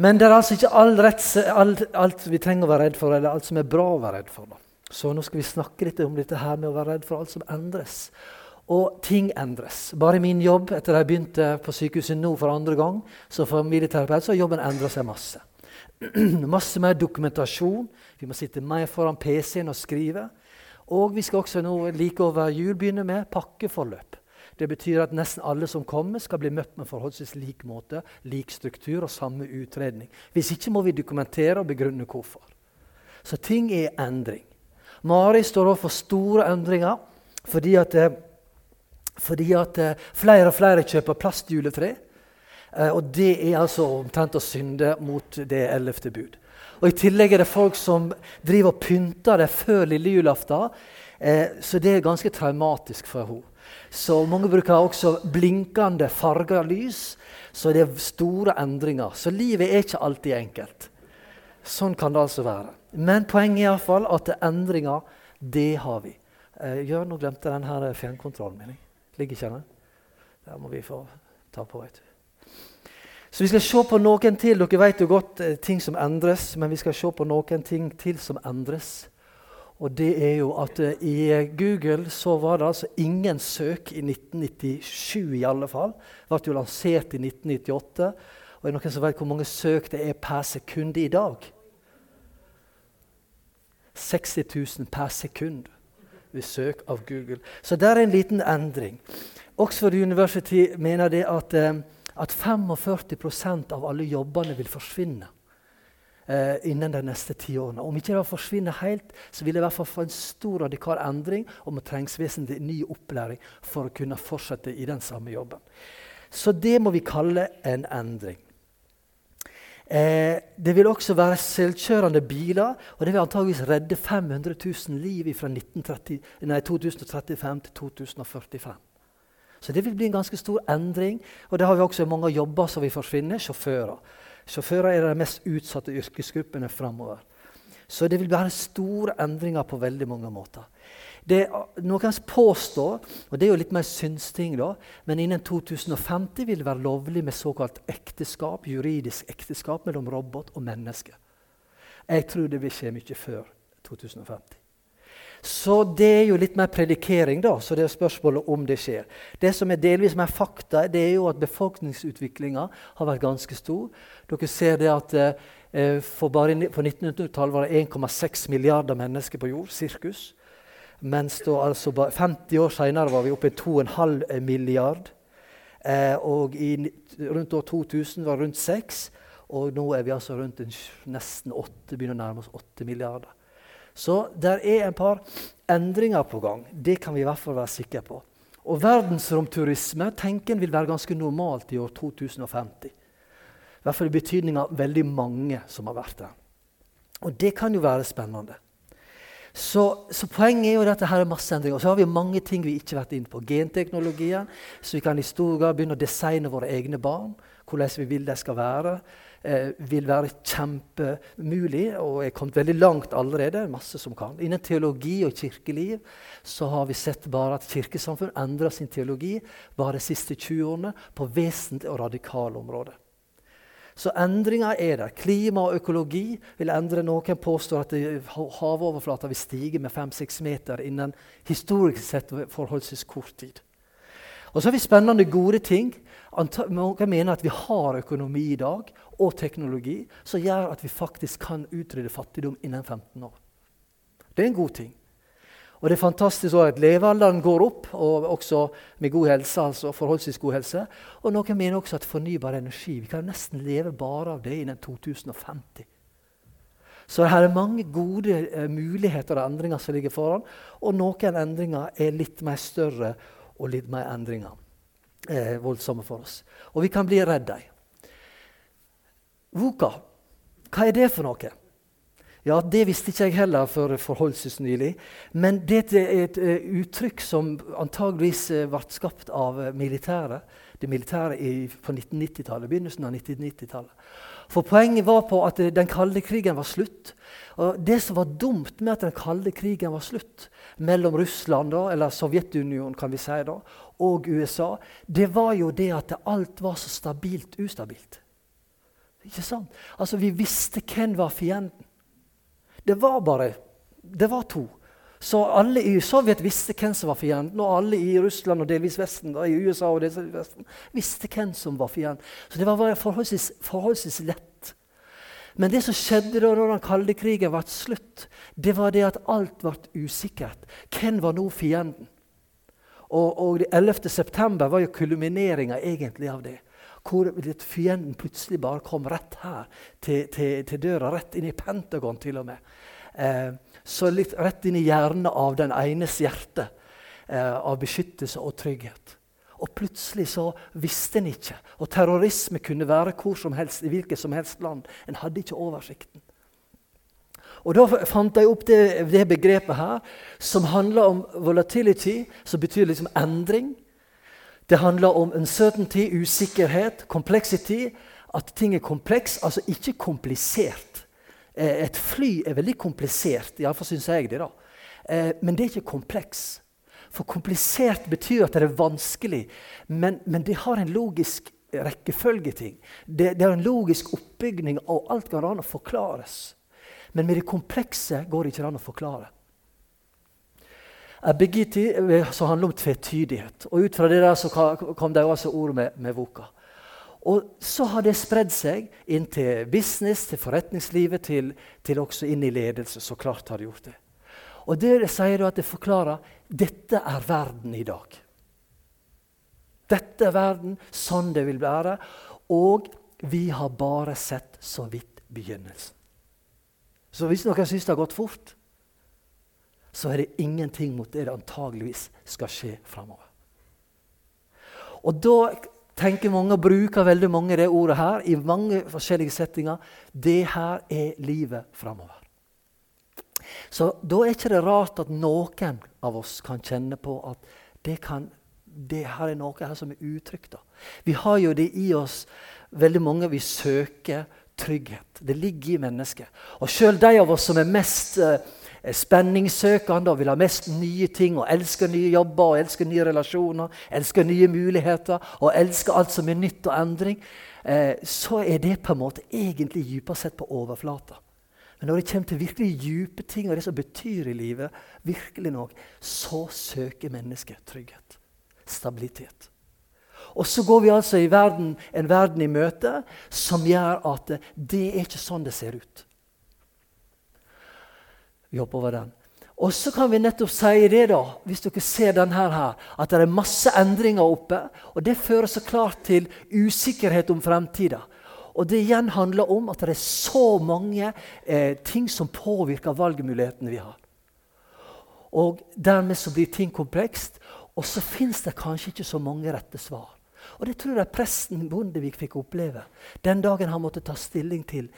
Men det er altså ikke retts, alt, alt, vi trenger å være redd for, eller alt som er bra å være redd for. Da. Så nå skal vi snakke litt om dette her med å være redd for alt som endres. Og ting endres. Bare i min jobb etter at jeg begynte på sykehuset nå for andre gang, som familieterapeut, så har jobben endra seg masse. masse mer dokumentasjon. Vi må sitte mer foran PC-en og skrive. Og vi skal også nå like over jul begynne med pakkeforløp. Det betyr at nesten alle som kommer, skal bli møtt med forholdsvis lik måte, lik struktur og samme utredning. Hvis ikke må vi dokumentere og begrunne hvorfor. Så ting er endring. Mari står overfor store endringer fordi at, eh, fordi at eh, flere og flere kjøper plastjuletre. Eh, og det er altså omtrent å synde mot det ellevte bud. Og I tillegg er det folk som driver og pynter det før lille julaften. så det er ganske traumatisk for henne. Så mange bruker også blinkende farger lys. Så det er store endringer. Så livet er ikke alltid enkelt. Sånn kan det altså være. Men poenget er iallfall at endringer, det har vi. Eh, Jørn, nå glemte jeg denne fjernkontrollen min. Ligger ikke den? Der må vi få ta på. veit du. Så vi skal se på noen til. Dere vet jo godt eh, ting som endres, men vi skal se på noen ting til som endres. Og det er jo at uh, I Google så var det altså ingen søk i 1997 i alle fall. Det ble jo lansert i 1998. Og er det noen som vet hvor mange søk det er per sekund i dag? 60 000 per sekund ved søk av Google. Så det er en liten endring. Oxford University mener det at, uh, at 45% av alle jobbene vil forsvinne eh, innen de neste ti årene. Om ikke det forsvinner helt, så vil det i hvert fall få en stor radikal endring, og må trengs vesentlig ny opplæring for å kunne fortsette i den samme jobben. Så det må vi kalle en endring. Eh, det vil også være selvkjørende biler, og det vil antageligvis redde 500 000 liv fra 2035 til 2045. Så det vil bli en ganske stor endring. Og det har vi også mange jobber som vil forsvinne. Sjåfører. Sjåfører er de mest utsatte yrkesgruppene framover. Så det vil være store endringer på veldig mange måter. Det, noen påstå, og det er jo litt mer synsting, da, men innen 2050 vil det være lovlig med såkalt ekteskap, juridisk ekteskap mellom robot og menneske. Jeg tror det vil skje mye før 2050. Så det er jo litt mer predikering, da, så det er spørsmålet om det skjer. Det som er delvis mer fakta, det er jo at befolkningsutviklinga har vært ganske stor. Dere ser det at eh, for bare På 1900-tallet var det 1,6 milliarder mennesker på jord. Sirkus. Mens da, altså, 50 år seinere var vi oppe i 2,5 milliard. Eh, og i, rundt år 2000 var det rundt 6. Og nå er vi altså rundt en, nesten 8, begynner å nærme oss 8 milliarder. Så det er en par endringer på gang. Det kan vi i hvert fall være sikre på. Og verdensromturisme tenker vil være ganske normalt i år 2050. I hvert fall i betydning av veldig mange som har vært der. Og det kan jo være spennende. Så, så, poenget er jo at her er masse endringer. Og så har vi mange ting vi ikke har vært inne på. Genteknologien, så vi kan i stor grad begynne å designe våre egne barn. Hvordan vi vil de skal være eh, vil være kjempemulig og er kommet veldig langt allerede. masse som kan. Innen teologi og kirkeliv så har vi sett bare at kirkesamfunn endrer sin teologi bare de siste 20 årene på vesentlig og radikale områder. Så endringer er der. Klima og økologi vil endre. Noen påstår at havoverflata vil stige med 5-6 meter innen historisk sett forholdsvis kort tid. Og så har vi spennende, gode ting. Mange mener at vi har økonomi i dag og teknologi som gjør at vi faktisk kan utrydde fattigdom innen 15 år. Det er en god ting. Og det er fantastisk at levealderen går opp, og også med god helse. altså forholdsvis god helse. Og noen mener også at fornybar energi Vi kan nesten leve bare av det innen 2050. Så her er mange gode eh, muligheter og endringer som ligger foran. Og noen endringer er litt mer større og litt mer endringer eh, voldsomme for oss. Og vi kan bli redd dem. VOCA, hva er det for noe? Ja, Det visste ikke jeg heller før forholdsvis nylig. Men det er et uh, uttrykk som antageligvis uh, ble skapt av uh, militæret. Det militære på 1990-tallet, begynnelsen av 1990-tallet. For Poenget var på at den kalde krigen var slutt. Og Det som var dumt med at den kalde krigen var slutt mellom Russland da, eller Sovjetunionen kan vi si da, og USA, det var jo det at alt var så stabilt ustabilt. Ikke sant? Altså, Vi visste hvem var fienden. Det var bare Det var to. Så alle i Sovjet visste hvem som var fienden, og alle i Russland og delvis Vesten, da, i USA og delvis Vesten, visste hvem som var fienden. Så det var forholdsvis, forholdsvis lett. Men det som skjedde da når den kalde krigen ble slutt, det var det at alt ble usikkert. Hvem var nå fienden? Og, og 11. september var jo kulmineringa egentlig av det. Hvor fienden plutselig bare kom rett her, til, til, til døra. Rett inn i Pentagon, til og med. Eh, så litt rett inn i hjernen av den enes hjerte. Eh, av beskyttelse og trygghet. Og plutselig så visste en ikke. Og terrorisme kunne være hvor som helst, i hvilket som helst land. En hadde ikke oversikten. Og Da fant jeg opp det, det begrepet her, som handler om volatility, som betyr liksom endring. Det handler om uncertainty, usikkerhet, complexity. At ting er kompleks, altså ikke komplisert. Eh, et fly er veldig komplisert, iallfall syns jeg det. da. Eh, men det er ikke kompleks. For komplisert betyr at det er vanskelig, men, men det har en logisk rekkefølgeting. Det, det er en logisk oppbygning, og alt kan an å forklares. Men med det komplekse går det ikke an å forklare. Abigiti som handler om tvetydighet. Og Ut fra det der så kom det også ord med, med voka. Og så har det spredd seg inn til business, til forretningslivet, til, til, også inn i ledelse. Så klart har det gjort det. Og det, sier du at det forklarer dette er verden i dag. Dette er verden sånn det vil være. Og vi har bare sett så vidt begynnelsen. Så hvis noen syns det har gått fort, så er det ingenting mot det det antageligvis skal skje framover. Og da tenker mange og bruker veldig mange det ordet her i mange forskjellige settinger. Det her er livet framover. Så da er ikke det rart at noen av oss kan kjenne på at det, kan, det her er noe her som er utrygt. Vi har jo det i oss, veldig mange vi søker trygghet. Det ligger i mennesket. Og sjøl de av oss som er mest eh, spenningssøkende og vil ha mest nye ting og elsker nye jobber og elsker nye relasjoner, elsker nye muligheter og elsker alt som er nytt og endring, eh, så er det på en måte egentlig dypere sett på overflata. Men når det kommer til virkelig dype ting og det som betyr i livet, virkelig nok, så søker mennesket trygghet. Stabilitet. Og så går vi altså i verden, en verden i møte som gjør at det er ikke sånn det ser ut. Vi hopper over den. Og så kan vi nettopp si det, da, hvis dere ser denne her, at det er masse endringer oppe. Og det fører så klart til usikkerhet om fremtida. Og det igjen handler om at det er så mange eh, ting som påvirker valgmulighetene vi har. Og Dermed så blir ting komplekst, og så fins det kanskje ikke så mange rette svar. Og Det tror jeg presten Bondevik fikk oppleve den dagen han måtte ta stilling til